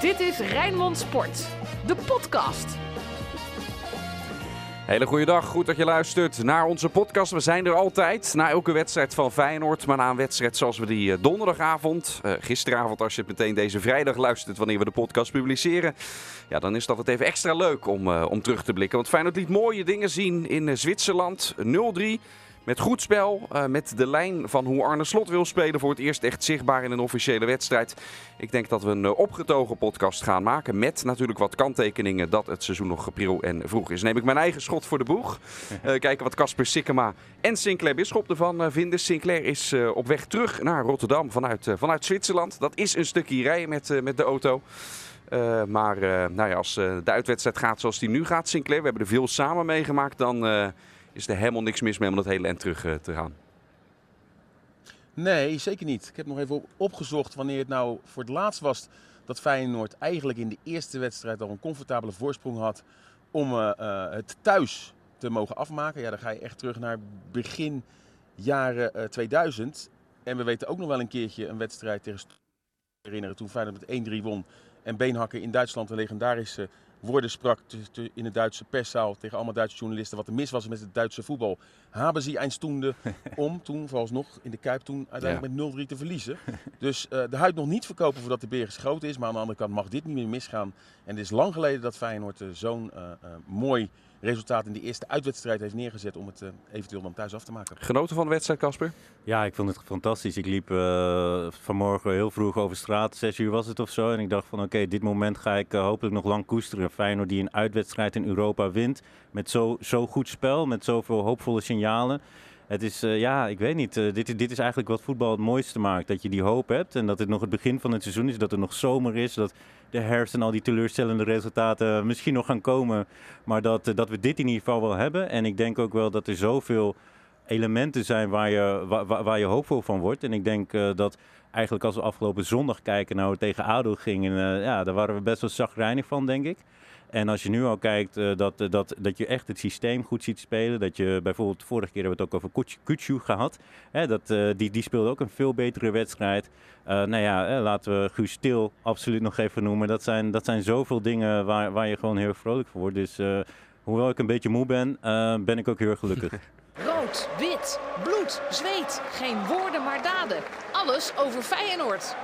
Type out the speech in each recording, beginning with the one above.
Dit is Rijnmond Sport, de podcast. Hele goede dag, goed dat je luistert naar onze podcast. We zijn er altijd, na elke wedstrijd van Feyenoord. Maar na een wedstrijd zoals we die eh, donderdagavond, uh, gisteravond als je het meteen deze vrijdag luistert wanneer we de podcast publiceren. Ja, dan is dat het even extra leuk om, uh, om terug te blikken. Want Feyenoord liet mooie dingen zien in Zwitserland. 0-3. Met goed spel, uh, met de lijn van hoe Arne Slot wil spelen. Voor het eerst echt zichtbaar in een officiële wedstrijd. Ik denk dat we een uh, opgetogen podcast gaan maken. Met natuurlijk wat kanttekeningen dat het seizoen nog pril en vroeg is. Neem ik mijn eigen schot voor de boeg. Uh, kijken wat Casper Sikkema en Sinclair Bisschop ervan vinden. Sinclair is op weg terug naar Rotterdam vanuit, vanuit Zwitserland. Dat is een stukje rijden met, met de auto. Uh, maar uh, nou ja, als uh, de uitwedstrijd gaat zoals die nu gaat, Sinclair, we hebben er veel samen meegemaakt, dan is er helemaal niks mis mee om dat hele eind terug te gaan. Nee, zeker niet. Ik heb nog even opgezocht wanneer het nou voor het laatst was dat Feyenoord eigenlijk in de eerste wedstrijd al een comfortabele voorsprong had om het thuis te mogen afmaken. Ja, dan ga je echt terug naar begin jaren 2000. En we weten ook nog wel een keertje een wedstrijd tegen herinneren toen Feyenoord met 1-3 won en Beenhakker in Duitsland een legendarische woorden sprak in de Duitse perszaal tegen allemaal Duitse journalisten wat er mis was met het Duitse voetbal. Hebben ze eindstoende om toen, vooralsnog in de Kuip, toen uiteindelijk ja. met 0-3 te verliezen. Dus uh, de huid nog niet verkopen voordat de beer geschoten is. Maar aan de andere kant mag dit niet meer misgaan. En het is lang geleden dat Feyenoord uh, zo'n uh, mooi resultaat in de eerste uitwedstrijd heeft neergezet om het uh, eventueel dan thuis af te maken. Genoten van de wedstrijd, Casper? Ja, ik vond het fantastisch. Ik liep uh, vanmorgen heel vroeg over straat, zes uur was het of zo. En ik dacht van oké, okay, dit moment ga ik uh, hopelijk nog lang koesteren. Feyenoord die een uitwedstrijd in Europa wint met zo, zo goed spel, met zoveel hoopvolle signalen. Het is, uh, ja, ik weet niet. Uh, dit, dit is eigenlijk wat voetbal het mooiste maakt. Dat je die hoop hebt en dat het nog het begin van het seizoen is. Dat het nog zomer is. Dat de herfst en al die teleurstellende resultaten misschien nog gaan komen. Maar dat, uh, dat we dit in ieder geval wel hebben. En ik denk ook wel dat er zoveel elementen zijn waar je, waar, waar je hoopvol van wordt. En ik denk dat eigenlijk als we afgelopen zondag kijken naar hoe het tegen ADO ging. En, ja, daar waren we best wel zagrijnig van, denk ik. En als je nu al kijkt uh, dat, uh, dat, dat je echt het systeem goed ziet spelen. Dat je bijvoorbeeld, vorige keer hebben we het ook over Kutsu gehad. Hè, dat, uh, die, die speelde ook een veel betere wedstrijd. nou ja, laten we Guus Stil absoluut nog even noemen. Dat zijn, dat zijn zoveel dingen waar, waar je gewoon heel erg vrolijk voor wordt. Dus hoewel ik een beetje moe ben, ben ik ook heel erg gelukkig. Rood, wit, bloed, zweet. Geen woorden maar daden. Alles over Feyenoord.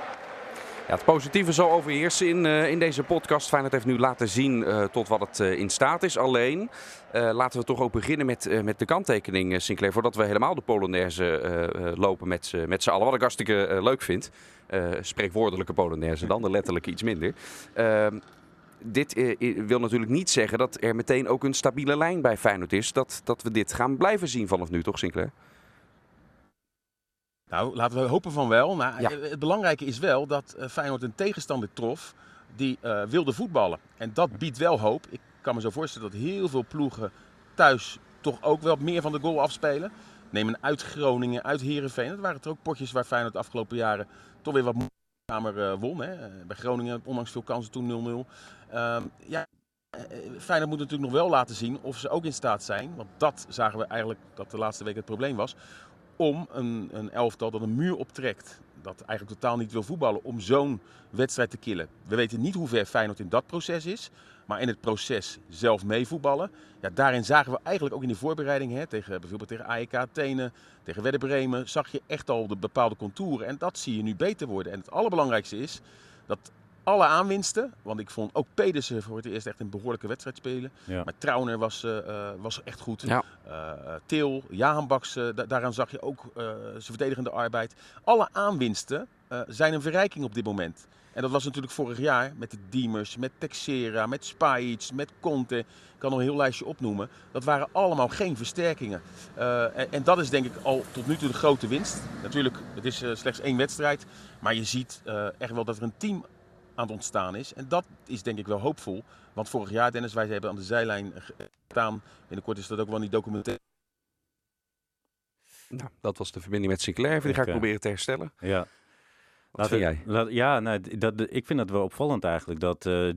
Ja, het positieve zal overheersen in, uh, in deze podcast. Feyenoord heeft nu laten zien uh, tot wat het uh, in staat is. Alleen laten we toch ook beginnen met, met de kanttekening, Sinclair. Voordat we helemaal de Polonaise lopen met, met z'n allen. Wat ik hartstikke leuk vind. spreekwoordelijke Polonaise dan, de letterlijke iets minder. Ehm, dit wil natuurlijk niet zeggen dat er meteen ook een stabiele lijn bij Feyenoord is. Dat, dat we dit gaan blijven zien vanaf nu, toch Sinclair? Nou, laten we hopen van wel. Maar ja. het belangrijke is wel dat uh, Feyenoord een tegenstander trof die uh, wilde voetballen. En dat biedt wel hoop. Ik kan me zo voorstellen dat heel veel ploegen thuis toch ook wel meer van de goal afspelen. Neem een uit Groningen, uit Herenveen. Dat waren er ook potjes waar Feyenoord de afgelopen jaren toch weer wat uh, won. Hè. Bij Groningen, ondanks veel kansen, toen 0-0. Uh, ja, Feyenoord moet natuurlijk nog wel laten zien of ze ook in staat zijn. Want dat zagen we eigenlijk dat de laatste week het probleem was om een, een elftal dat een muur optrekt. Dat eigenlijk totaal niet wil voetballen om zo'n wedstrijd te killen. We weten niet hoe ver Feyenoord in dat proces is. Maar in het proces zelf meevoetballen. Ja, daarin zagen we eigenlijk ook in de voorbereiding. Hè, tegen, bijvoorbeeld tegen AEK Athene, tegen Werder Bremen. Zag je echt al de bepaalde contouren. En dat zie je nu beter worden. En het allerbelangrijkste is dat alle aanwinsten. Want ik vond ook Pedersen voor het eerst echt een behoorlijke wedstrijd spelen. Ja. Maar Trauner was, uh, was echt goed. Ja. Uh, Til, Jahanbaks, da daaraan zag je ook zijn verdedigende arbeid. Alle aanwinsten zijn een verrijking op dit moment. En dat was natuurlijk vorig jaar met de Diemers, met Texera, met Spajic, met Conte. Ik kan nog een heel lijstje opnoemen. Dat waren allemaal geen versterkingen. En, en, dat is denk ik al tot nu toe de grote winst. Natuurlijk, het is slechts één wedstrijd. Maar je ziet echt wel dat er een team aan het ontstaan is. En dat is denk ik wel hoopvol. Want vorig jaar, Dennis, wij hebben aan de zijlijn gestaan. Binnenkort is dat ook wel die documentaire. Nou, dat was de verbinding met Sinclair. Die ga ik proberen te herstellen. Ja. Wat vind jij? Laat, ja, nou, dat, ik vind dat wel opvallend eigenlijk. Dat, uh,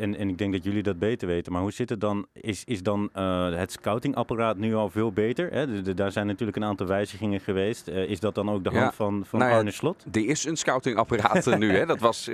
en, en ik denk dat jullie dat beter weten. Maar hoe zit het dan? Is, is dan uh, het scoutingapparaat nu al veel beter? Hè? De, de, daar zijn natuurlijk een aantal wijzigingen geweest. Uh, is dat dan ook de hand van, van nou ja, Arne Slot? Er is een scoutingapparaat nu. Hè? Dat was,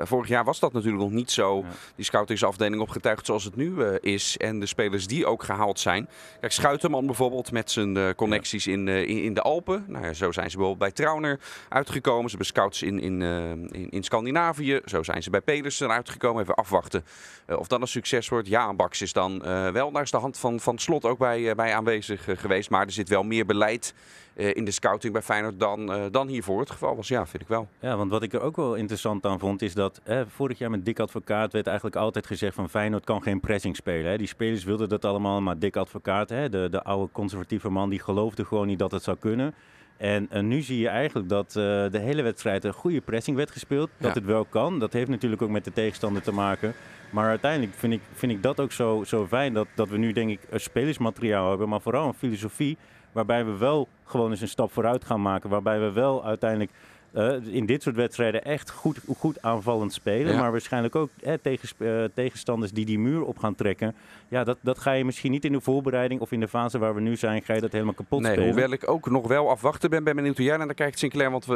vorig jaar was dat natuurlijk nog niet zo. Ja. Die scoutingsafdeling opgetuigd zoals het nu is. En de spelers die ook gehaald zijn. Kijk, Schuiterman bijvoorbeeld met zijn connecties in, in, in, de Alpen. Nou ja, zo zijn ze bijvoorbeeld bij Trauner uitgekomen. Ze hebben scouts in, in, uh, in, in, Scandinavië. Zo zijn ze bij Pedersen uitgekomen. Even afwachten uh, of dat een succes wordt. Ja, Baks is dan uh, wel, daar is de hand van, van Slot ook bij, bij aanwezig geweest. Maar er zit wel meer beleid in de scouting bij Feyenoord dan, dan hiervoor het geval was. Ja, vind ik wel. Ja, want wat ik er ook wel interessant aan vond is dat vorig jaar met Dick Advocaat werd eigenlijk altijd gezegd van Feyenoord kan geen pressing spelen. Hè. Die spelers wilden dat allemaal, maar Dick Advocaat, hè, de, de oude conservatieve man, die geloofde gewoon niet dat het zou kunnen. En, en, nu zie je eigenlijk dat uh, de hele wedstrijd een goede pressing werd gespeeld. Dat ja. het wel kan. Dat heeft natuurlijk ook met de tegenstander te maken. Maar uiteindelijk vind ik, vind ik dat ook zo, zo fijn dat, dat we nu denk ik spelersmateriaal hebben. Maar vooral een filosofie waarbij we wel gewoon eens een stap vooruit gaan maken. Waarbij we wel uiteindelijk uh, in dit soort wedstrijden echt goed, goed aanvallend spelen. Ja. Maar waarschijnlijk ook eh, tegen, uh, tegenstanders die die muur op gaan trekken. Ja, dat, dat ga je misschien niet in de voorbereiding of in de fase waar we nu zijn, ga je dat helemaal kapot nee, spelen. Hoewel ik ook nog wel afwachten ben, ben benieuwd hoe jij naar kijkt, Sinclair. Want we,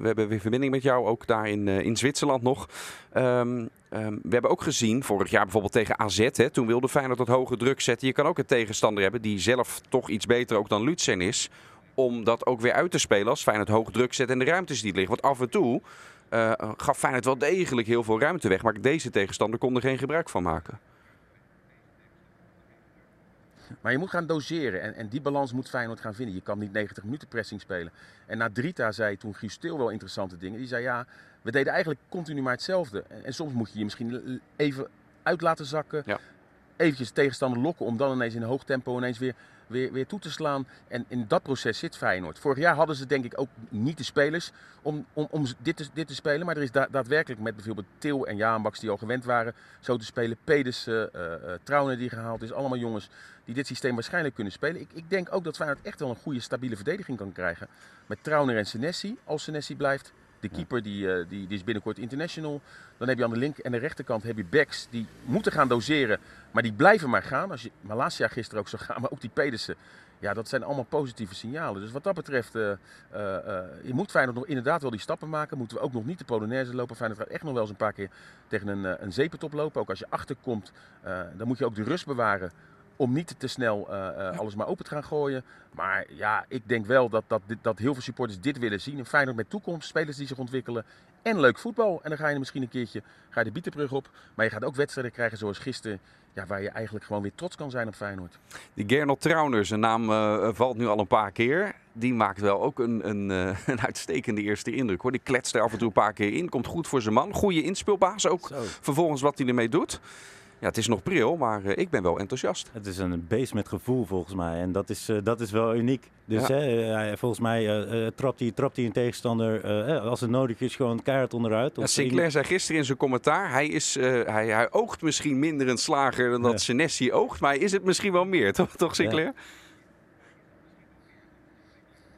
we hebben weer verbinding met jou, ook daar in, in Zwitserland nog. Um, Um, we hebben ook gezien, vorig jaar bijvoorbeeld tegen AZ, hè, toen wilde Feyenoord dat hoge druk zetten. Je kan ook een tegenstander hebben die zelf toch iets beter ook dan Lutsen is om dat ook weer uit te spelen als Feyenoord hoog druk zet en de ruimtes die liggen. Want af en toe uh, gaf Feyenoord wel degelijk heel veel ruimte weg. Maar deze tegenstander kon er geen gebruik van maken. Maar je moet gaan doseren en, en die balans moet Feyenoord gaan vinden. Je kan niet 90 minuten pressing spelen. En na Drita zei toen Guus Stil wel interessante dingen. Die zei ja, we deden eigenlijk continu maar hetzelfde. En, en soms moet je je misschien even uit laten zakken. Ja. Eventjes tegenstander lokken om dan ineens in hoog tempo ineens weer weer, weer toe te slaan. En in dat proces zit Feyenoord. Vorig jaar hadden ze denk ik ook niet de spelers om, om, om dit, te, dit te spelen. Maar er is da daadwerkelijk met bijvoorbeeld Til en Jaanbaks die al gewend waren zo te spelen. Pedersen, uh, Trauner die gehaald is. Allemaal jongens die dit systeem waarschijnlijk kunnen spelen. Ik, ik denk ook dat Feyenoord echt wel een goede stabiele verdediging kan krijgen. Met Trauner en Senesi, als Senesi blijft. De keeper die, uh, die, die, is binnenkort international. Dan heb je aan de link en de rechterkant heb je backs die moeten gaan doseren. Maar die blijven maar gaan. Als je Malasia gisteren ook zo gaan, maar ook die Pedersen. Ja, dat zijn allemaal positieve signalen. Dus wat dat betreft, uh, uh, je moet Feyenoord nog inderdaad wel die stappen maken. Moeten we ook nog niet de Polonaise lopen. Feyenoord gaat echt nog wel eens een paar keer tegen een, een zeepentop lopen. Ook als je achterkomt, dan moet je ook de rust bewaren om niet te snel uh, uh, alles maar open te gaan gooien. Maar ja, ik denk wel dat, dat, dat heel veel supporters dit willen zien. Een Feyenoord met toekomst, spelers die zich ontwikkelen en leuk voetbal. En dan ga je misschien een keertje ga je de bietenbrug op. Maar je gaat ook wedstrijden krijgen zoals gisteren, ja, waar je eigenlijk gewoon weer trots kan zijn op Feyenoord. Die Gernot Trauner, zijn naam uh, valt nu al een paar keer. Die maakt wel ook een, een, een, uitstekende eerste indruk. Hoor. Die kletst er af en toe een paar keer in, komt goed voor zijn man. Goede inspeelbaas ook, Zo. vervolgens wat hij ermee doet. Ja, het is nog pril, maar uh, ik ben wel enthousiast. Het is een beest met gevoel volgens mij. En dat is, uh, dat is wel uniek. Dus ja. hè, volgens mij trapt, hij, trapt hij een tegenstander als het nodig is gewoon keihard onderuit. Ja, Sinclair zei gisteren in zijn commentaar, hij, is, hij, hij oogt misschien minder een slager dan dat. Senesi oogt. Maar is het misschien wel meer, toch, toch Sinclair?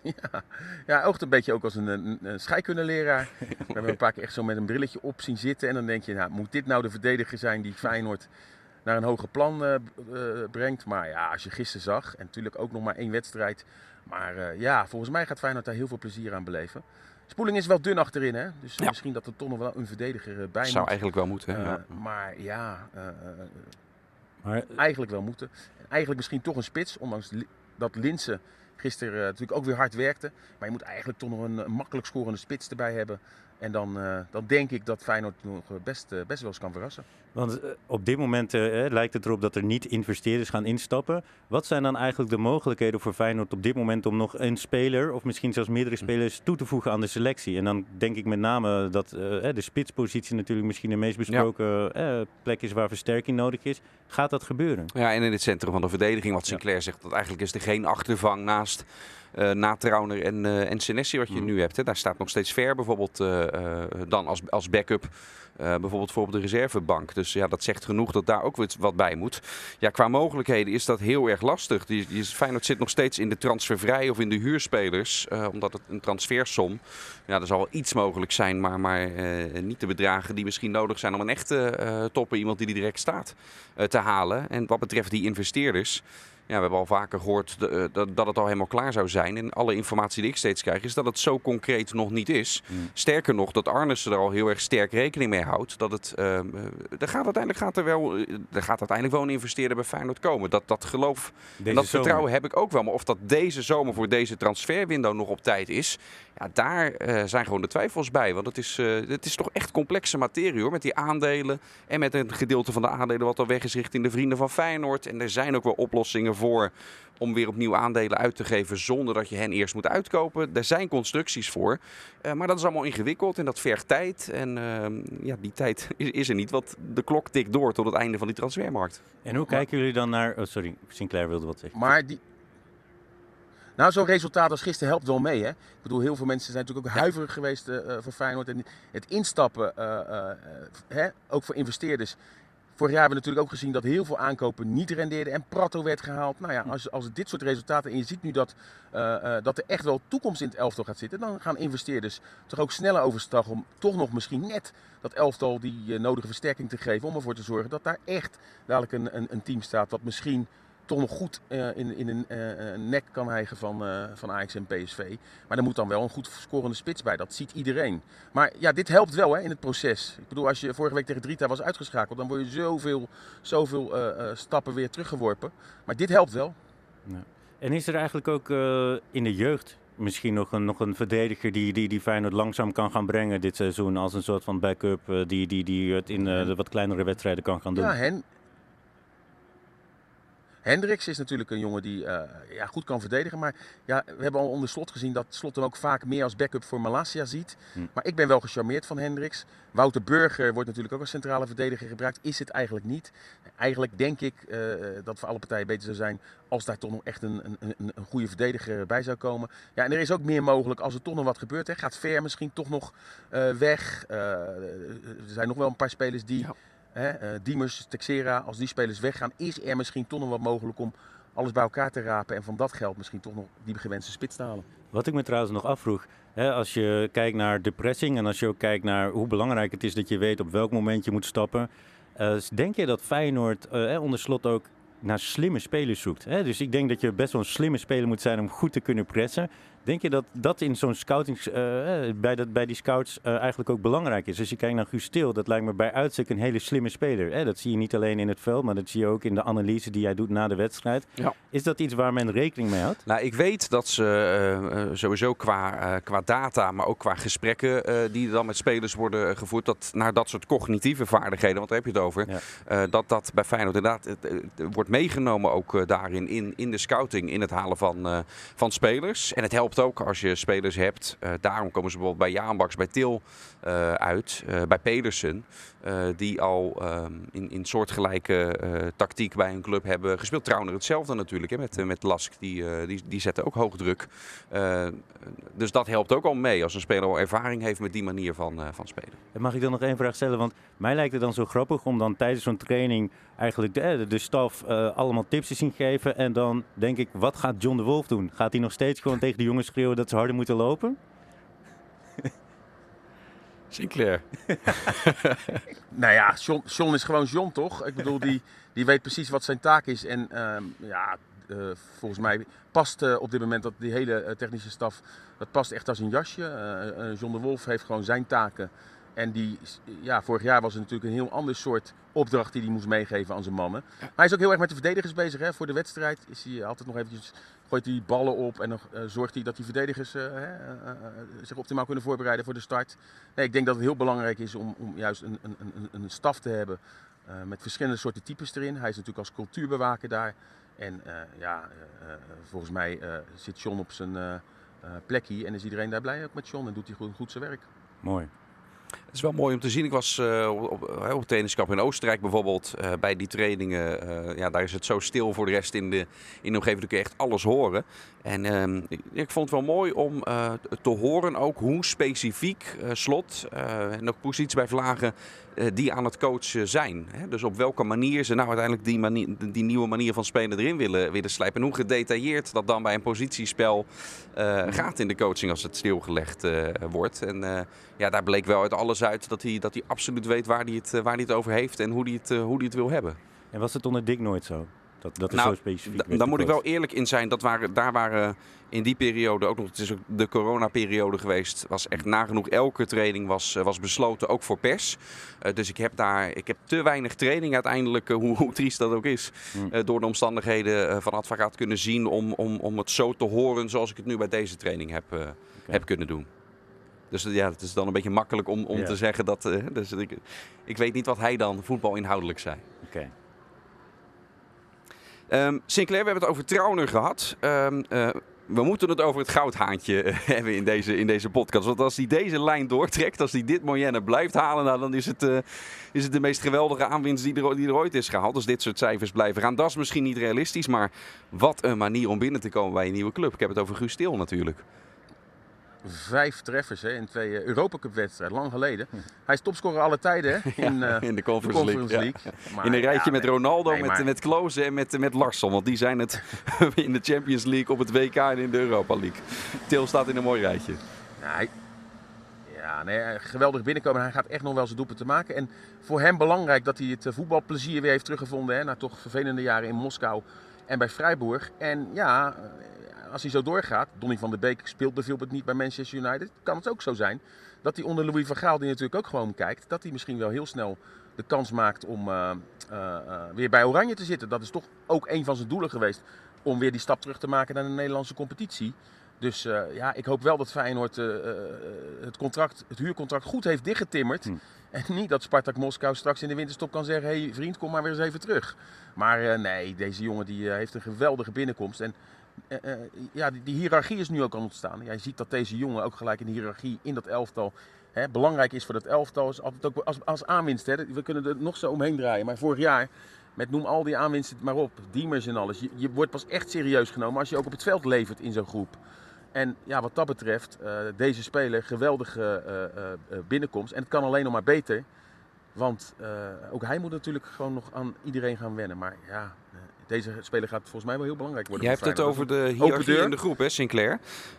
Ja. Ja, oogt een beetje ook als een, een, een scheikundeleraar. We hebben een paar keer echt zo met een brilletje op zien zitten. En dan denk je, nou, moet dit nou de verdediger zijn die Feyenoord naar een hoger plan uh, uh, brengt? Maar ja, als je gisteren zag, en natuurlijk ook nog maar één wedstrijd. Maar uh, ja, volgens mij gaat Feyenoord daar heel veel plezier aan beleven. Spoeling is wel dun achterin, hè? dus ja. misschien dat er toch nog wel een verdediger bij Zou eigenlijk wel moeten. Ja. Maar ja, maar... eigenlijk wel moeten. Eigenlijk misschien toch een spits, ondanks dat Linsen gisteren uh, natuurlijk ook weer hard werkte. Maar je moet eigenlijk toch nog een makkelijk scorende spits erbij hebben. En dan, uh, dan denk ik dat Feyenoord nog best, uh, best wel eens kan verrassen. Want op dit moment lijkt het erop dat er niet investeerders gaan instappen. Wat zijn dan eigenlijk de mogelijkheden voor Feyenoord op dit moment om nog een speler of misschien zelfs meerdere spelers toe te voegen aan de selectie? En dan denk ik met name dat de spitspositie natuurlijk misschien de meest besproken ja. plek is waar versterking nodig is. Gaat dat gebeuren? Ja, en in het centrum van de verdediging, wat Sinclair ja. zegt, dat eigenlijk is er geen achtervang naast uh, na Trauner en, uh, en Senesi wat je mm. nu hebt. Hè. Daar staat nog steeds Ver bijvoorbeeld dan als, als backup. Bijvoorbeeld voor op de reservebank. Dus ja, dat zegt genoeg dat daar ook wat bij moet. Ja, qua mogelijkheden is dat heel erg lastig. Die, die Feyenoord zit nog steeds in de transfervrij of in de huurspelers. Omdat het een transfersom. Ja, er zal wel iets mogelijk zijn, maar, maar niet de bedragen die misschien nodig zijn om een echte topper, iemand die er direct staat, te halen. En wat betreft die investeerders ja, we hebben al vaker gehoord eh, dat, dat het al helemaal klaar zou zijn. En alle informatie die ik steeds krijg is dat het zo concreet nog niet is. Mm. Sterker nog, dat Arnes er al heel erg sterk rekening mee houdt. Dat het, uh, er gaat uiteindelijk, gaat er wel, er gaat uiteindelijk wel een investeerder bij Feyenoord komen. Dat, dat geloof en dat vertrouwen heb ik ook wel. Maar of dat deze zomer voor deze transferwindow nog op tijd is. Ja, daar uh, zijn gewoon de twijfels bij. Want het is, uh, het is toch echt complexe materie hoor. Met die aandelen en met een gedeelte van de aandelen wat al weg is richting de vrienden van Feyenoord. En er zijn ook wel oplossingen voor om weer opnieuw aandelen uit te geven zonder dat je hen eerst moet uitkopen. Er zijn constructies voor, uh, maar dat is allemaal ingewikkeld en dat vergt tijd. En uh, ja, die tijd is, is, er niet, want de klok tikt door tot het einde van die transfermarkt. En hoe kijken jullie dan naar... Oh, sorry, Sinclair wilde wat zeggen. Maar die, nou, zo'n resultaat als gisteren helpt wel mee. Hè? Ik bedoel, heel veel mensen zijn natuurlijk ook huiverig geweest uh, voor Feyenoord. En het instappen, uh, hè, ook voor investeerders. Vorig jaar hebben we natuurlijk ook gezien dat heel veel aankopen niet rendeerden en Prato werd gehaald. Nou ja, als, als dit soort resultaten en je ziet nu dat, dat er echt wel toekomst in het elftal gaat zitten, dan gaan investeerders toch ook sneller overstag om toch nog misschien net dat elftal die nodige versterking te geven. Om ervoor te zorgen dat daar echt dadelijk een, een, een team staat wat misschien toch nog goed uh, in, in een uh, nek kan hijgen van, van Ajax en PSV. Maar er moet dan wel een goed scorende spits bij. Dat ziet iedereen. Maar ja, dit helpt wel hè, in het proces. Ik bedoel, als je vorige week tegen Drita was uitgeschakeld, dan word je zoveel, zoveel stappen weer teruggeworpen. Maar dit helpt wel. Ja. En is er eigenlijk ook in de jeugd misschien nog een, nog een verdediger die, die, die Feyenoord langzaam kan gaan brengen dit seizoen als een soort van backup die, die, die het in de wat kleinere wedstrijden kan gaan doen? Ja, Hen Hendricks is natuurlijk een jongen die uh, ja, goed kan verdedigen. Maar ja, we hebben al onder slot gezien dat slot hem ook vaak meer als backup voor Malasia ziet. Hm. Maar ik ben wel gecharmeerd van Hendricks. Wouter Burger wordt natuurlijk ook als centrale verdediger gebruikt. Is het eigenlijk niet. Eigenlijk denk ik uh, dat voor alle partijen beter zou zijn als daar toch nog echt een, een, een, een, goede verdediger bij zou komen. Ja, en er is ook meer mogelijk als er toch nog wat gebeurt. Hè. Gaat Ver misschien toch nog uh, weg. er zijn nog wel een paar spelers die... Ja hè, uh, Diemers, Texera, als die spelers weggaan, is er misschien toch nog wat mogelijk om alles bij elkaar te rapen en van dat geld misschien toch nog die gewenste spits te halen. Wat ik me trouwens nog afvroeg, hè, als je kijkt naar de pressing en als je ook kijkt naar hoe belangrijk het is dat je weet op welk moment je moet stappen. Uh, denk je dat Feyenoord uh, onder slot ook naar slimme spelers zoekt? Hè? Dus ik denk dat je best wel een slimme speler moet zijn om goed te kunnen pressen. Denk je dat dat in zo'n scouting, uh, bij, dat, bij die scouts uh, eigenlijk ook belangrijk is? Als je kijkt naar Guus Stil, dat lijkt me bij uitstek een hele slimme speler. Hè? Dat zie je niet alleen in het veld, maar dat zie je ook in de analyse die jij doet na de wedstrijd. Ja. Is dat iets waar men rekening mee houdt? Nou, ik weet dat ze uh, sowieso qua, qua data, maar ook qua gesprekken die dan met spelers worden gevoerd, dat naar dat soort cognitieve vaardigheden, want daar heb je het over, ja. dat dat bij Feyenoord inderdaad het, wordt meegenomen ook daarin, in, in de scouting, in het halen van, van spelers. En het helpt ook als je spelers hebt. Uh, daarom komen ze bijvoorbeeld bij Jaanbaks, bij Til uh, uit, uh, bij Pedersen. die al um, in, in soortgelijke tactiek bij een club hebben gespeeld. Trouwens hetzelfde natuurlijk hè, met, met Lask. Die, die, die zetten ook hoog druk. dus dat helpt ook al mee als een speler al ervaring heeft met die manier van, van spelen. En mag ik dan nog één vraag stellen? Want mij lijkt het dan zo grappig om dan tijdens zo'n training eigenlijk de, de staf allemaal tips te zien geven. En dan denk ik, wat gaat John de Wolf doen? Gaat hij nog steeds gewoon tegen de jongens schreeuwen dat ze harder moeten lopen? Sinclair. nou ja, John, John, is gewoon John, toch? Ik bedoel, die, die weet precies wat zijn taak is. En uh, ja, uh, volgens mij past uh, op dit moment dat die hele eh, technische staf, dat past echt als een jasje. John de Wolf heeft gewoon zijn taken. En die, ja, vorig jaar was het natuurlijk een heel ander soort opdracht die hij moest meegeven aan zijn mannen. Maar hij is ook heel erg met de verdedigers bezig. Hè. Voor de wedstrijd is hij altijd nog eventjes, gooit hij ballen op en dan uh, zorgt hij dat die verdedigers uh, uh, zich optimaal kunnen voorbereiden voor de start. Nee, ik denk dat het heel belangrijk is om, om juist een, een, een, een staf te hebben met verschillende soorten types erin. Hij is natuurlijk als cultuurbewaker daar. En ja, volgens mij zit John op zijn plekje en is iedereen daar blij ook met John en doet hij goed, goed zijn werk. Mooi. Het is wel mooi om te zien. Ik was uh, op, op, trainingskamp in Oostenrijk bijvoorbeeld. Uh, bij die trainingen, uh, ja, daar is het zo stil voor de rest in de, in de omgeving. Kun je echt alles horen. En ehm, ik, ik, vond het wel mooi om te horen ook hoe specifiek Slot en ook positie bij Vlagen die aan het coachen zijn. Dus op welke manier ze nou uiteindelijk die, die nieuwe manier van spelen erin willen, willen slijpen. En hoe gedetailleerd dat dan bij een positiespel gaat in de coaching als het stilgelegd wordt. En ja, daar bleek wel uit alles uit dat hij, dat hij absoluut weet waar hij, het, waar hij het over heeft en hoe hij het, hoe hij het wil hebben. En was het onder Dick nooit zo? Dat, dat is nou, zo specifiek. Daar moet ik wel eerlijk in zijn. Dat waren, daar waren in die periode ook nog, het is ook de coronaperiode geweest, was echt nagenoeg elke training was, was besloten, ook voor pers. Uh, dus ik heb daar, ik heb te weinig training uiteindelijk, uh, hoe, hoe, triest dat ook is, uh, door de omstandigheden van advocaat kunnen zien om, om, om het zo te horen zoals ik het nu bij deze training heb, okay. heb kunnen doen. Dus ja, het is dan een beetje makkelijk om, om ja. te zeggen dat. Dus ik, ik weet niet wat hij dan voetbalinhoudelijk zei. Oké. Okay. Um, Sinclair, we hebben het over Trauner gehad. Um, uh, we moeten het over het goudhaantje hebben in deze, in deze podcast. Want als hij deze lijn doortrekt, als hij dit Moyenne blijft halen, nou, dan is het, uh, is het de meest geweldige aanwinst die er, die er ooit is gehaald. Als dit soort cijfers blijven gaan. Dat is misschien niet realistisch, maar wat een manier om binnen te komen bij een nieuwe club. Ik heb het over Guus natuurlijk vijf treffers hè, in twee uh, Europa Cup wedstrijden, lang geleden. Hij is topscorer alle tijden hè, in, ja, in de Conference, de Conference League. League. Ja. Maar, in een rijtje met Ronaldo, nee, met, maar... met Klose en met, met Larsson. Want die zijn het in de Champions League, op het WK en in de Europa League. Til staat in een mooi rijtje. Ja, hij... ja nee, geweldig binnenkomen. Hij gaat echt nog wel zijn doepen te maken. En voor hem belangrijk dat hij het voetbalplezier weer heeft teruggevonden. Hè, na toch vervelende jaren in Moskou en bij Freiburg. En ja, als hij zo doorgaat, Donny van der Beek speelt bijvoorbeeld niet bij Manchester United, kan het ook zo zijn dat hij onder Louis van Gaal, die natuurlijk ook gewoon kijkt, dat hij misschien wel heel snel de kans maakt om uh, uh, uh, weer bij Oranje te zitten. Dat is toch ook een van zijn doelen geweest, om weer die stap terug te maken naar de Nederlandse competitie. Dus ja, ik hoop wel dat Feyenoord het, contract, het huurcontract goed heeft dichtgetimmerd. Hm. En niet dat Spartak Moskou straks in de winterstop kan zeggen: hé hey, vriend, kom maar weer eens even terug. Maar nee, deze jongen die heeft een geweldige binnenkomst. En uh, ja, die, hiërarchie is nu ook aan ontstaan. Jij ziet dat deze jongen ook gelijk een hiërarchie in dat elftal hè, belangrijk is voor dat elftal. Is altijd ook als, als aanwinst. Hè. We kunnen er nog zo omheen draaien. Maar vorig jaar, met noem al die aanwinsten maar op, Diemers en alles. Je, wordt pas echt serieus genomen als je ook op het veld levert in zo'n groep. En ja, wat dat betreft, uh, deze speler geweldige binnenkomst. En het kan alleen nog maar beter. Want ook hij moet natuurlijk gewoon nog aan iedereen gaan wennen. Maar ja, deze speler gaat volgens mij wel heel belangrijk worden. Je hebt het over de hiërarchie in de groep, hè, Sinclair.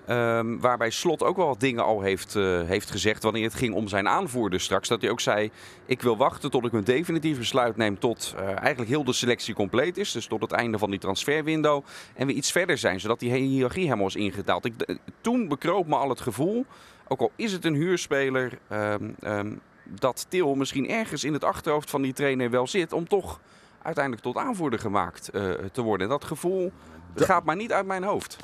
Um, waarbij Slot ook wel wat dingen al heeft, uh, heeft gezegd wanneer het ging om zijn aanvoerder straks. Dat hij ook zei, ik wil wachten tot ik een definitief besluit neem tot uh, eigenlijk heel de selectie compleet is. Dus tot het einde van die transferwindow. En we iets verder zijn, zodat die hiërarchie helemaal is ingedaald. Ik, uh, toen bekroop me al het gevoel, ook al is het een huurspeler... Um, um, dat Til misschien ergens in het achterhoofd van die trainer wel zit om toch uiteindelijk tot aanvoerder gemaakt uh, te worden. En dat gevoel dat gaat maar niet uit mijn hoofd.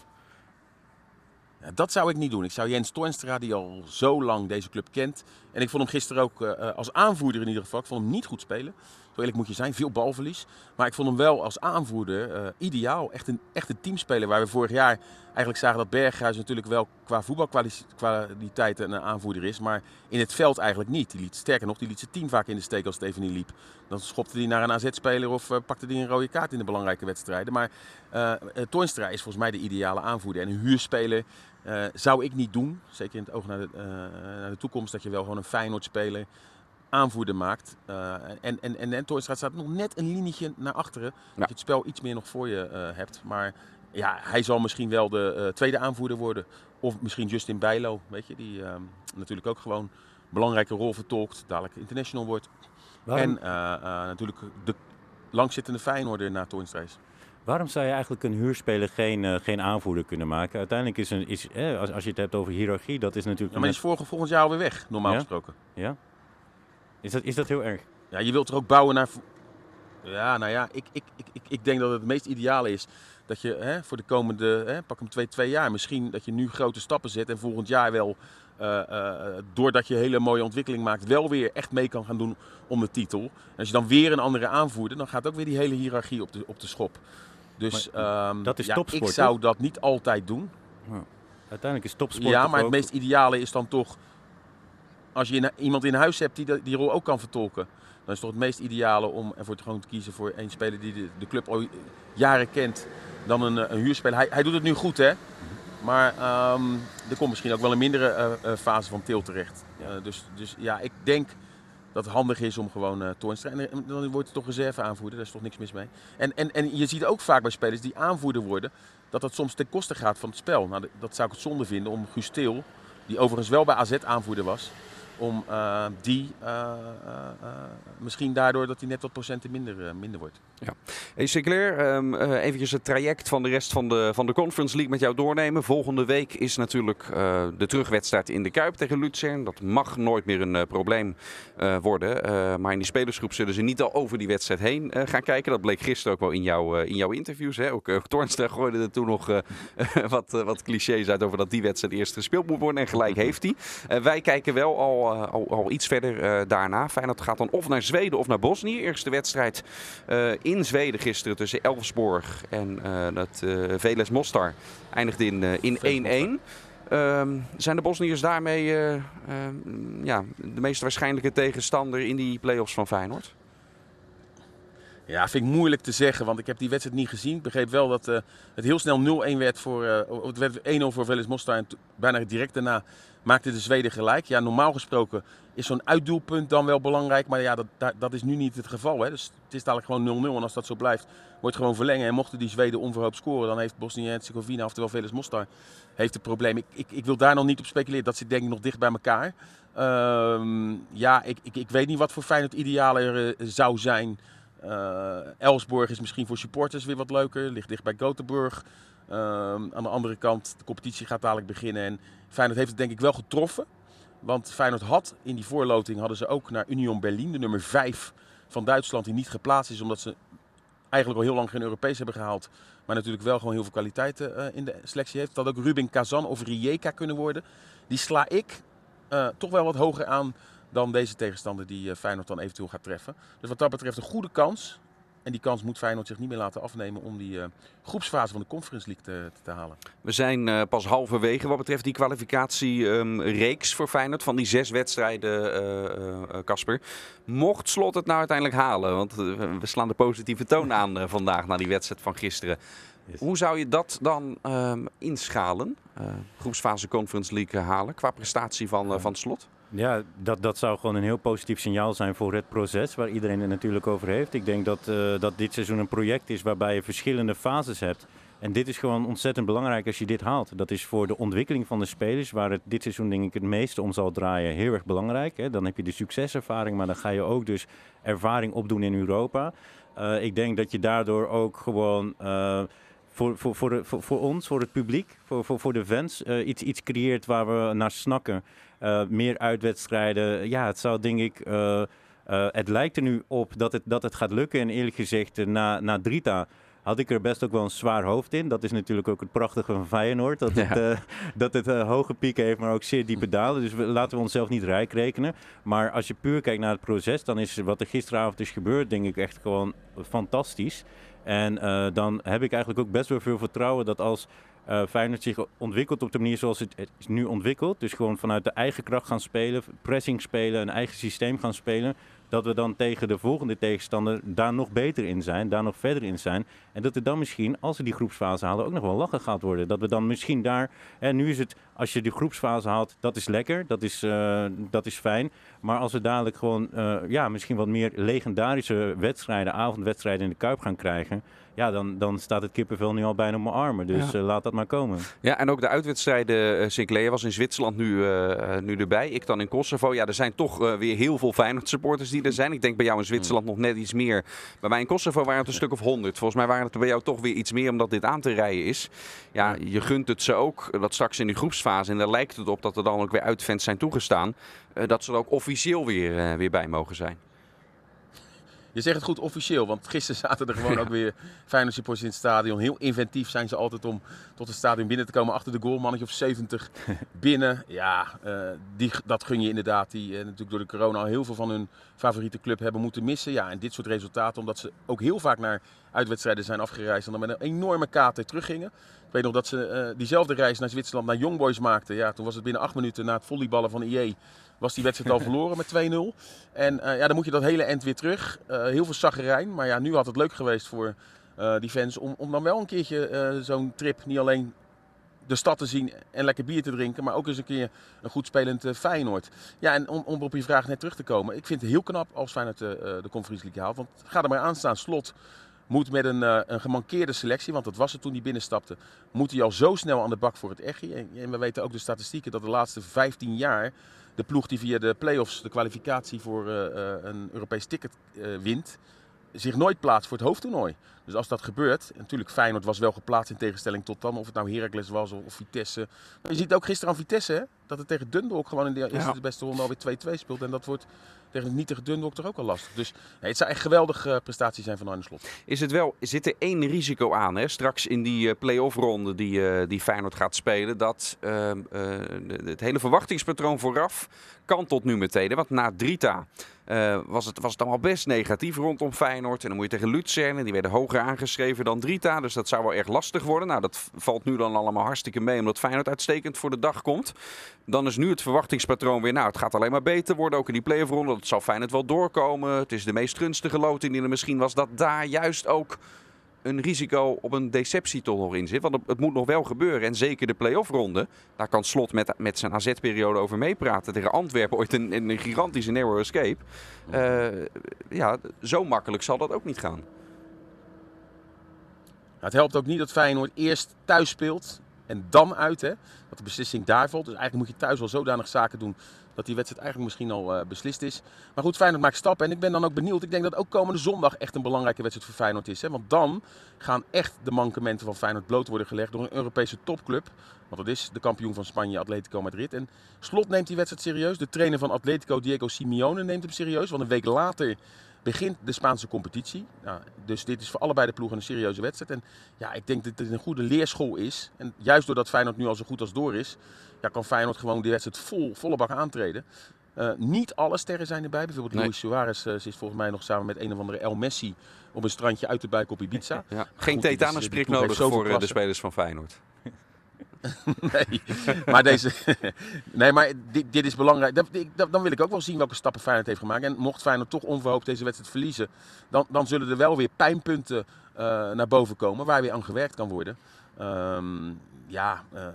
Ja, dat zou ik niet doen. Ik zou Jens Toornstra, die al zo lang deze club kent. En ik vond hem gisteren ook uh, als aanvoerder in ieder geval. Ik vond hem niet goed spelen. Eerlijk moet je zijn, veel balverlies. Maar ik vond hem wel als aanvoerder uh, ideaal. Echt een, echt een teamspeler waar we vorig jaar eigenlijk zagen dat Berghuis natuurlijk wel qua voetbalkwaliteit een aanvoerder is. Maar in het veld eigenlijk niet. Die liet, sterker nog, die liet zijn team vaak in de steek als het even niet liep. Dan schopte hij naar een AZ-speler of uh, pakte hij een rode kaart in de belangrijke wedstrijden. Maar uh, Toornstra is volgens mij de ideale aanvoerder. En een huurspeler zou ik niet doen. Zeker in het oog naar de, naar de toekomst. Dat je wel gewoon een Feyenoord-speler aanvoerder maakt. Uh, en, en, en, en staat nog net een linietje naar achteren. Ja. Dat je het spel iets meer nog voor je uh, hebt. Maar ja, hij zal misschien wel de uh, tweede aanvoerder worden. Of misschien Justin Bijlo, weet je. Die natuurlijk ook gewoon een belangrijke rol vertolkt. Dadelijk international wordt. Waarom? En natuurlijk de langzittende Feyenoorder na Toornstra. Waarom zou je eigenlijk een huurspeler geen, uh, geen aanvoerder kunnen maken? Uiteindelijk is, een, is eh, als, als je het hebt over hiërarchie, dat is natuurlijk... Ja, maar is volgend, volgend jaar alweer weg, normaal ja? gesproken. Ja? Is dat, is dat heel erg? Ja, je wilt er ook bouwen naar... Ja, nou ja, ik, ik, ik, ik denk dat het het meest ideale is dat je hè, voor de komende, hè, pak hem twee, twee jaar, misschien dat je nu grote stappen zet en volgend jaar wel, uh, uh, doordat je hele mooie ontwikkeling maakt, wel weer echt mee kan gaan doen om de titel. En als je dan weer een andere aanvoerder, dan gaat ook weer die hele hiërarchie op de, op de schop. Dus um, dat is ja, topsport, ik zou dat niet altijd doen. Ja. Uiteindelijk is topsport Ja, maar het meest ideale is dan toch als je iemand in huis hebt die die rol ook kan vertolken, dan is het toch het meest ideale om ervoor te, gewoon te kiezen voor een speler die de, de club al jaren kent dan een, een huurspeler. Hij, hij doet het nu goed, hè? Maar ehm, er komt misschien ook wel een mindere uh, fase van Til terecht. dus, dus ja, ik denk dat het handig is om gewoon uh, Toornstra. En dan wordt het toch reserve aanvoerder, daar is toch niks mis mee. En, en, en je ziet ook vaak bij spelers die aanvoerder worden, dat dat soms ten koste gaat van het spel. Nou, dat zou ik het zonde vinden om Guus Til, die overigens wel bij AZ aanvoerder was, om uh, die uh, uh, misschien daardoor dat hij net wat procenten minder, minder wordt. Ja. Hey Sinclair, um, eventjes het traject van de rest van de, van de Conference League met jou doornemen. Volgende week is natuurlijk de terugwedstrijd in de Kuip tegen Luzern. Dat mag nooit meer een probleem worden. maar in die spelersgroep zullen ze niet al over die wedstrijd heen gaan kijken. Dat bleek gisteren ook wel in, jou, in jouw interviews. Hè? Ook uh, Toornstra gooide er toen nog wat, wat clichés uit over dat die wedstrijd eerst gespeeld moet worden. En gelijk heeft hij. wij kijken wel al eh, al, al, iets verder uh, daarna. Feyenoord gaat dan of naar Zweden of naar Bosnië. Eerste wedstrijd uh, in Zweden gisteren tussen Elfsborg en dat Veles Mostar eindigde in 1-1. Um, zijn de Bosniërs daarmee uh, ja, de meest waarschijnlijke tegenstander in die play-offs van Feyenoord? Ja, vind ik moeilijk te zeggen, want ik heb die wedstrijd niet gezien. Ik begreep wel dat uh, het heel snel 0-1 werd voor, het werd 1-0 voor Veles Mostar en bijna direct daarna maakte de Zweden gelijk. Ja, normaal gesproken is zo'n uitdoelpunt dan wel belangrijk. Maar ja, dat, dat, is nu niet het geval. Hè. Dus het is dadelijk gewoon 0-0. En als dat zo blijft, wordt het gewoon verlengen. En mochten die Zweden onverhoopt scoren, dan heeft Bosnië-Herzegovina, oftewel Veles Mostar, heeft het probleem. Ik, ik, ik, wil daar nog niet op speculeren. Dat zit denk ik nog dicht bij elkaar. Uh, ja, ik, ik, ik weet niet wat voor fijn het ideale uh, zou zijn. Uh, Elsborg is misschien voor supporters weer wat leuker. Ligt dicht bij Gothenburg. Ehm, aan de andere kant, de competitie gaat dadelijk beginnen. En Feyenoord heeft het denk ik wel getroffen. Want Feyenoord had in die voorloting hadden ze ook naar Union Berlin, de nummer 5 van Duitsland, die niet geplaatst is omdat ze eigenlijk al heel lang geen Europees hebben gehaald. Maar natuurlijk wel gewoon heel veel kwaliteiten uh, in de selectie heeft. Dat ook Ruben Kazan of Rijeka kunnen worden. Die sla ik uh, toch wel wat hoger aan dan deze tegenstander die uh, Feyenoord dan eventueel gaat treffen. Dus wat dat betreft een goede kans en die kans moet Feyenoord zich niet meer laten afnemen om die uh, groepsfase van de Conference League te, te halen. We zijn uh, pas halverwege wat betreft die kwalificatiereeks um, voor Feyenoord van die zes wedstrijden, Casper. Uh, Mocht Slot het nou uiteindelijk halen, want we slaan de positieve toon aan vandaag na die wedstrijd van gisteren. Yes. Hoe zou je dat dan um, inschalen? groepsfase Conference League halen qua prestatie van, van Slot? Ja, dat, dat zou gewoon een heel positief signaal zijn voor het proces waar iedereen het natuurlijk over heeft. Ik denk dat, uh, dat dit seizoen een project is waarbij je verschillende fases hebt. En dit is gewoon ontzettend belangrijk als je dit haalt. Dat is voor de ontwikkeling van de spelers, waar dit seizoen denk ik het meeste om zal draaien, heel erg belangrijk. Hè. Dan heb je de succeservaring, maar dan ga je ook dus ervaring opdoen in Europa. Uh, ik denk dat je daardoor ook gewoon... Uh, voor, voor, voor, voor, ons, voor het publiek, voor, voor, voor de fans, uh, iets, iets creëert waar we naar snakken. Uh, meer uitwedstrijden. Ja, het zou denk ik. Uh, het lijkt er nu op dat het, dat het gaat lukken. En eerlijk gezegd, na, na Drita had ik er best ook wel een zwaar hoofd in. Dat is natuurlijk ook het prachtige van Feyenoord. Dat het, ja. dat het hoge pieken heeft, maar ook zeer diepe dalen. Dus we, laten we onszelf niet rijk rekenen. Maar als je puur kijkt naar het proces, dan is wat er gisteravond is gebeurd, denk ik echt gewoon fantastisch. En uh, dan heb ik eigenlijk ook best wel veel vertrouwen dat als uh, Feyenoord zich ontwikkelt op de manier zoals het, het is nu ontwikkelt, dus gewoon vanuit de eigen kracht gaan spelen, pressing spelen, een eigen systeem gaan spelen, dat we dan tegen de volgende tegenstander daar nog beter in zijn, daar nog verder in zijn. En dat er dan misschien, als we die groepsfase halen, ook nog wel lachen gaat worden. Dat we dan misschien daar, en nu is het, als je die groepsfase haalt, dat is lekker, dat is, uh, dat is fijn. Maar als we dadelijk gewoon, uh, ja, misschien wat meer legendarische wedstrijden, avondwedstrijden in de Kuip gaan krijgen ja, dan, dan staat het kippenvel nu al bijna op mijn armen. Dus ja. uh, laat dat maar komen. Ja, en ook de uitwedstrijden. Uh, Sinclair was in Zwitserland nu, uh, nu erbij. Ik dan in Kosovo. Ja, er zijn toch weer heel veel Feyenoord supporters die er zijn. Ik denk bij jou in Zwitserland mm. nog net iets meer. Bij mij in Kosovo waren het een stuk of honderd. Volgens mij waren het er bij jou toch weer iets meer omdat dit aan te rijden is. Ja, je gunt het ze ook dat straks in die groepsfase. En daar lijkt het op dat er dan ook weer uitfans zijn toegestaan. Dat ze er ook officieel weer, weer bij mogen zijn. Je zegt het goed officieel, want gisteren zaten er gewoon ook weer Feyenoord supporters in het stadion. Heel inventief zijn ze altijd om tot het stadion binnen te komen. Achter de goal, mannetje of 70 binnen. Ja, uh, die, dat gun je inderdaad. Die uh, natuurlijk door de corona al heel veel van hun favoriete club hebben moeten missen. Ja, en dit soort resultaten, omdat ze ook heel vaak naar uitwedstrijden zijn afgereisd. En dan met een enorme kaart teruggingen. Ik weet nog dat ze uh, diezelfde reis naar Zwitserland, naar Young Boys maakten. Ja, toen was het binnen acht minuten na het volleyballen van IE was die wedstrijd al verloren met 2-0. En eh, ja, dan moet je dat hele end weer terug. Eh, heel veel zaggerijn. Maar ja, nu had het leuk geweest voor eh, die fans om, om dan wel een keertje zo'n trip niet alleen de stad te zien en lekker bier te drinken, maar ook eens een keer een goed spelend Feyenoord. Ja, en om, om op je vraag net terug te komen. Ik vind het heel knap als Feyenoord de Conference League haalt. Want ga er maar aan staan. Slot moet met een, eh, een gemankeerde selectie, want dat was het toen hij binnenstapte, moet hij al zo snel aan de bak voor het Echi. En, en we weten ook de statistieken dat de laatste 15 jaar de ploeg die via de play-offs de kwalificatie voor eh, eh, een Europees ticket wint, zich nooit plaatst voor het hoofdtoernooi. Dus als dat gebeurt, en natuurlijk Feyenoord was wel geplaatst in tegenstelling tot dan, of het nou Heracles was of, of Vitesse. Maar je ziet ook gisteren aan Vitesse, hè, dat het tegen Dundalk gewoon in de eerste Ja. de beste ronde alweer 2-2 speelt. En dat wordt tegen het niet tegen Dundalk toch ook al lastig. Dus het zou echt geweldige eh, prestatie zijn van Arne Slot. Is het wel, zit er één risico aan, hè? straks in die eh, play-off ronde die, eh, die Feyenoord gaat spelen, dat ehm, eh, het hele verwachtingspatroon vooraf kan tot nu meteen. Want na Drita was, het, was het allemaal best negatief rondom Feyenoord. En dan moet je tegen Luzern, en die werden hoger aangeschreven dan Drita, dus dat zou wel erg lastig worden. Nou, dat valt nu dan allemaal hartstikke mee, omdat Feyenoord uitstekend voor de dag komt. Dan is nu het verwachtingspatroon weer, nou, het gaat alleen maar beter worden, ook in die play-off ronde. Zal Feyenoord wel doorkomen. Het is de meest gunstige loting die er misschien was, dat daar juist ook een risico op een deceptie toch nog in zit. Want het- het moet nog wel gebeuren. En zeker de play-off ronde. Daar kan Slot met, met zijn AZ-periode over meepraten. Tegen Antwerpen ooit een, een gigantische narrow escape. Eh, ja, zo makkelijk zal dat ook niet gaan. Het helpt ook niet dat Feyenoord eerst thuis speelt en dan uit. Hè, dat de beslissing daar valt. Dus eigenlijk moet je thuis wel zodanig zaken doen dat die wedstrijd eigenlijk misschien al eh, beslist is. Maar goed, Feyenoord maakt stappen. En ik ben dan ook benieuwd. Ik denk dat ook komende zondag echt een belangrijke wedstrijd voor Feyenoord is. Hè, want dan gaan echt de mankementen van Feyenoord bloot worden gelegd door een Europese topclub. Want dat is de kampioen van Spanje, Atletico Madrid. En Slot neemt die wedstrijd serieus. De trainer van Atletico, Diego Simeone, neemt hem serieus. Want een week later begint de Spaanse competitie. Nou, dus dit is voor allebei de ploegen een serieuze wedstrijd. En ja, ik denk dat dit een goede leerschool is. En juist doordat Feyenoord nu al zo goed als door is, ja, kan Feyenoord gewoon die wedstrijd vol, volle bak aantreden. Eh, niet alle sterren zijn erbij. Bijvoorbeeld Nee. Luis Suarez eh, zit volgens mij nog samen met een of andere El Messi op een strandje uit de buik op Ibiza. Ja. Geen Goed, dit is- tetanus die prik ploeg heeft nodig voor eh, de spelers van Feyenoord. Nee, maar, deze, nee, maar dit, dit is belangrijk. Dat- ik- dat- Dan wil ik ook wel zien welke stappen Feyenoord heeft gemaakt. En mocht Feyenoord toch onverhoopt deze wedstrijd verliezen, dan, dan zullen er wel weer pijnpunten naar boven komen waar weer aan gewerkt kan worden. Ehm, ja, eh, eh,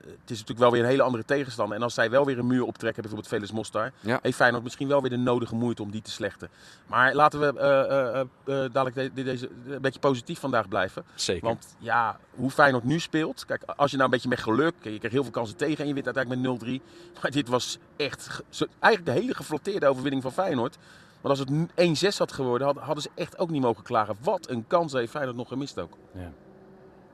het is natuurlijk wel weer een hele andere tegenstander. En als zij wel weer een muur optrekken, bijvoorbeeld Velus Mostar, Ja. heeft Feyenoord misschien wel weer de nodige moeite om die te slechten. Maar laten we eh, eh, eh, eh, dadelijk de- de- deze, een beetje positief vandaag blijven. Zeker. Want ja, hoe Feyenoord nu speelt. Kijk, als je nou een beetje met geluk. Je krijgt heel veel kansen tegen en je wint uiteindelijk met 0-3. Maar dit was echt. Eigenlijk de hele geflotteerde overwinning van Feyenoord. Want als het n- 1-6 had geworden, had- hadden ze echt ook niet mogen klagen. Wat een kans heeft Feyenoord nog gemist ook. Ja.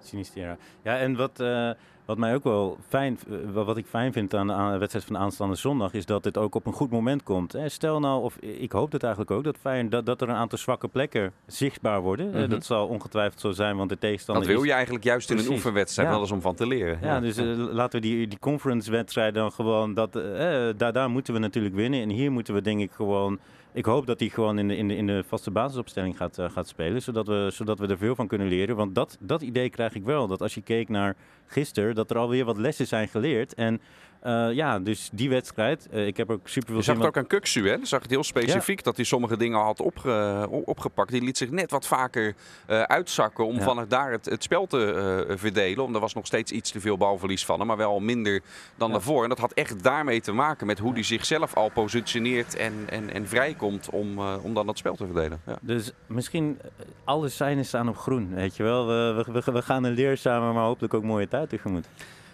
Sinistera. Ja, en wat, eh, wat mij ook wel fijn, eh, wat ik fijn vind aan, aan de wedstrijd van aanstaande zondag, is dat dit ook op een goed moment komt. Stel nou, of ik hoop het eigenlijk ook, dat, fijn, dat, dat er een aantal zwakke plekken zichtbaar worden. Eh, Mhm. dat zal ongetwijfeld zo zijn, want de tegenstander Dat wil is... je eigenlijk juist in een oefenwedstrijd, Ja. alles om van te leren. Ja, dus eh, laten we die, die conference wedstrijd dan gewoon, dat, eh, eh, daar, daar moeten we natuurlijk winnen. En hier moeten we denk ik gewoon, ik hoop dat hij gewoon in de, in de, in de vaste basisopstelling gaat, eh, gaat spelen. Zodat we, zodat we er veel van kunnen leren. Want dat, dat idee krijg ik wel. Dat als je keek naar gisteren, dat er alweer wat lessen zijn geleerd. En eh, ja, dus die wedstrijd, eh, ik heb ook super veel Je zag het ook aan Kuksu, hè? Dan zag het heel specifiek dat hij sommige dingen had opge- op- opgepakt. Die liet zich net wat vaker eh, uitzakken om Ja. vanuit daar het, het spel te verdelen. Omdat er was nog steeds iets te veel balverlies van hem, maar wel minder dan Ja. daarvoor. En dat had echt daarmee te maken met hoe hij zichzelf al positioneert en, en, en vrijkomt om, om dan dat spel te verdelen. Ja. Dus misschien alle seinen staan op groen, weet je wel. We, we, we, we gaan een leerzame, maar hopelijk ook mooie tijd tegemoet.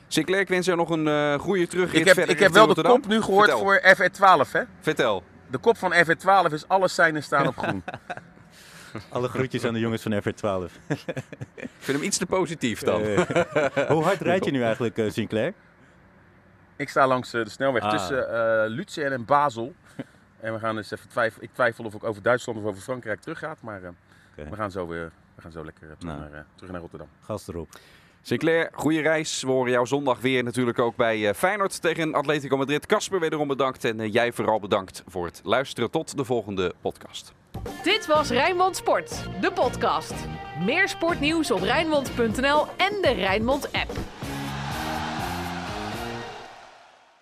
Sinclair, ik wens jou nog een eh goede terugrit Ik heb, verder ik heb wel de kop nu gehoord Vertel. voor FR12. Hè? Vertel. De kop van FR12 is alle seinen staan op groen. Alle groetjes aan de jongens van FR12. Ik vind hem iets te positief dan. Eh, hoe hard rijd je nu eigenlijk, eh, Sinclair? Ik sta langs de snelweg Ah. tussen eh Luzern en Basel. En we gaan eens even twijfelen. Ik twijfel of ik over Duitsland of over Frankrijk terug ga. Maar eh, we, gaan zo weer, we gaan zo lekker terug, Nou. naar, eh, terug naar Rotterdam. Gas erop. Sinclair, goede reis. We horen jou zondag weer natuurlijk ook bij eh, Feyenoord tegen Atletico Madrid. Casper, wederom bedankt. En eh, jij vooral bedankt voor het luisteren. Tot de volgende podcast. Dit was Rijnmond Sport, de podcast. Meer sportnieuws op Rijnmond.nl en de Rijnmond app.